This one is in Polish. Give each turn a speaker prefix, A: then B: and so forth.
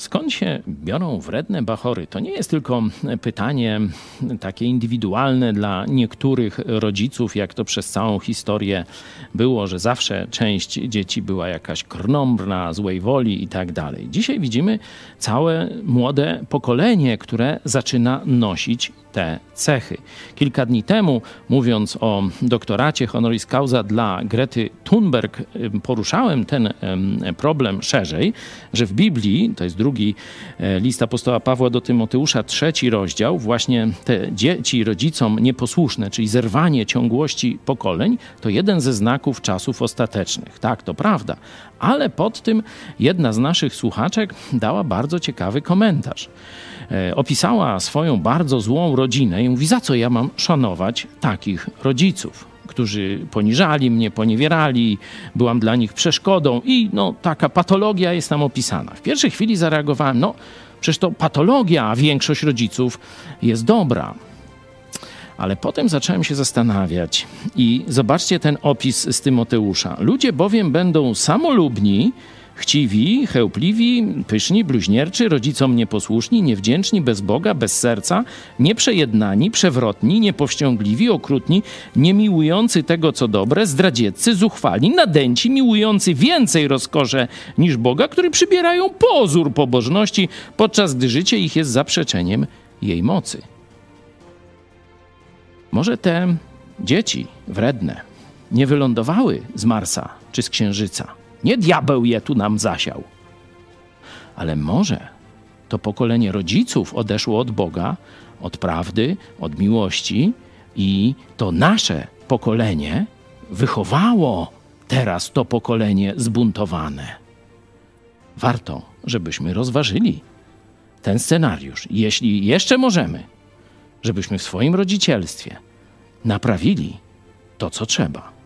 A: Skąd się biorą wredne bachory? To nie jest tylko pytanie takie indywidualne dla niektórych rodziców, jak to przez całą historię było, że zawsze część dzieci była jakaś krnąbrna, złej woli i tak dalej. Dzisiaj widzimy całe młode pokolenie, które zaczyna nosić te cechy. Kilka dni temu, mówiąc o doktoracie honoris causa dla Grety Thunberg, poruszałem ten problem szerzej, że w Biblii, to jest drugi e, list apostoła Pawła do Tymoteusza, trzeci rozdział, właśnie te dzieci rodzicom nieposłuszne, czyli zerwanie ciągłości pokoleń, to jeden ze znaków czasów ostatecznych. Tak, to prawda. Ale pod tym jedna z naszych słuchaczek dała bardzo ciekawy komentarz. E, opisała swoją bardzo złą rodzinę i mówi, za co ja mam szanować takich rodziców, którzy poniżali mnie, poniewierali, byłam dla nich przeszkodą i no, taka patologia jest tam opisana. W pierwszej chwili zareagowałem, no przecież to patologia, a większość rodziców jest dobra. Ale potem zacząłem się zastanawiać i zobaczcie ten opis z Tymoteusza. Ludzie bowiem będą samolubni, Chciwi, chełpliwi, pyszni, bluźnierczy, rodzicom nieposłuszni, niewdzięczni, bez Boga, bez serca, nieprzejednani, przewrotni, niepowściągliwi, okrutni, niemiłujący tego, co dobre, zdradzieccy, zuchwali, nadęci, miłujący więcej rozkosze niż Boga, którzy przybierają pozór pobożności, podczas gdy życie ich jest zaprzeczeniem jej mocy. Może te dzieci wredne nie wylądowały z Marsa czy z Księżyca – nie diabeł je tu nam zasiał. Ale może to pokolenie rodziców odeszło od Boga, od prawdy, od miłości i to nasze pokolenie wychowało teraz to pokolenie zbuntowane. Warto, żebyśmy rozważyli ten scenariusz, jeśli jeszcze możemy, żebyśmy w swoim rodzicielstwie naprawili to, co trzeba.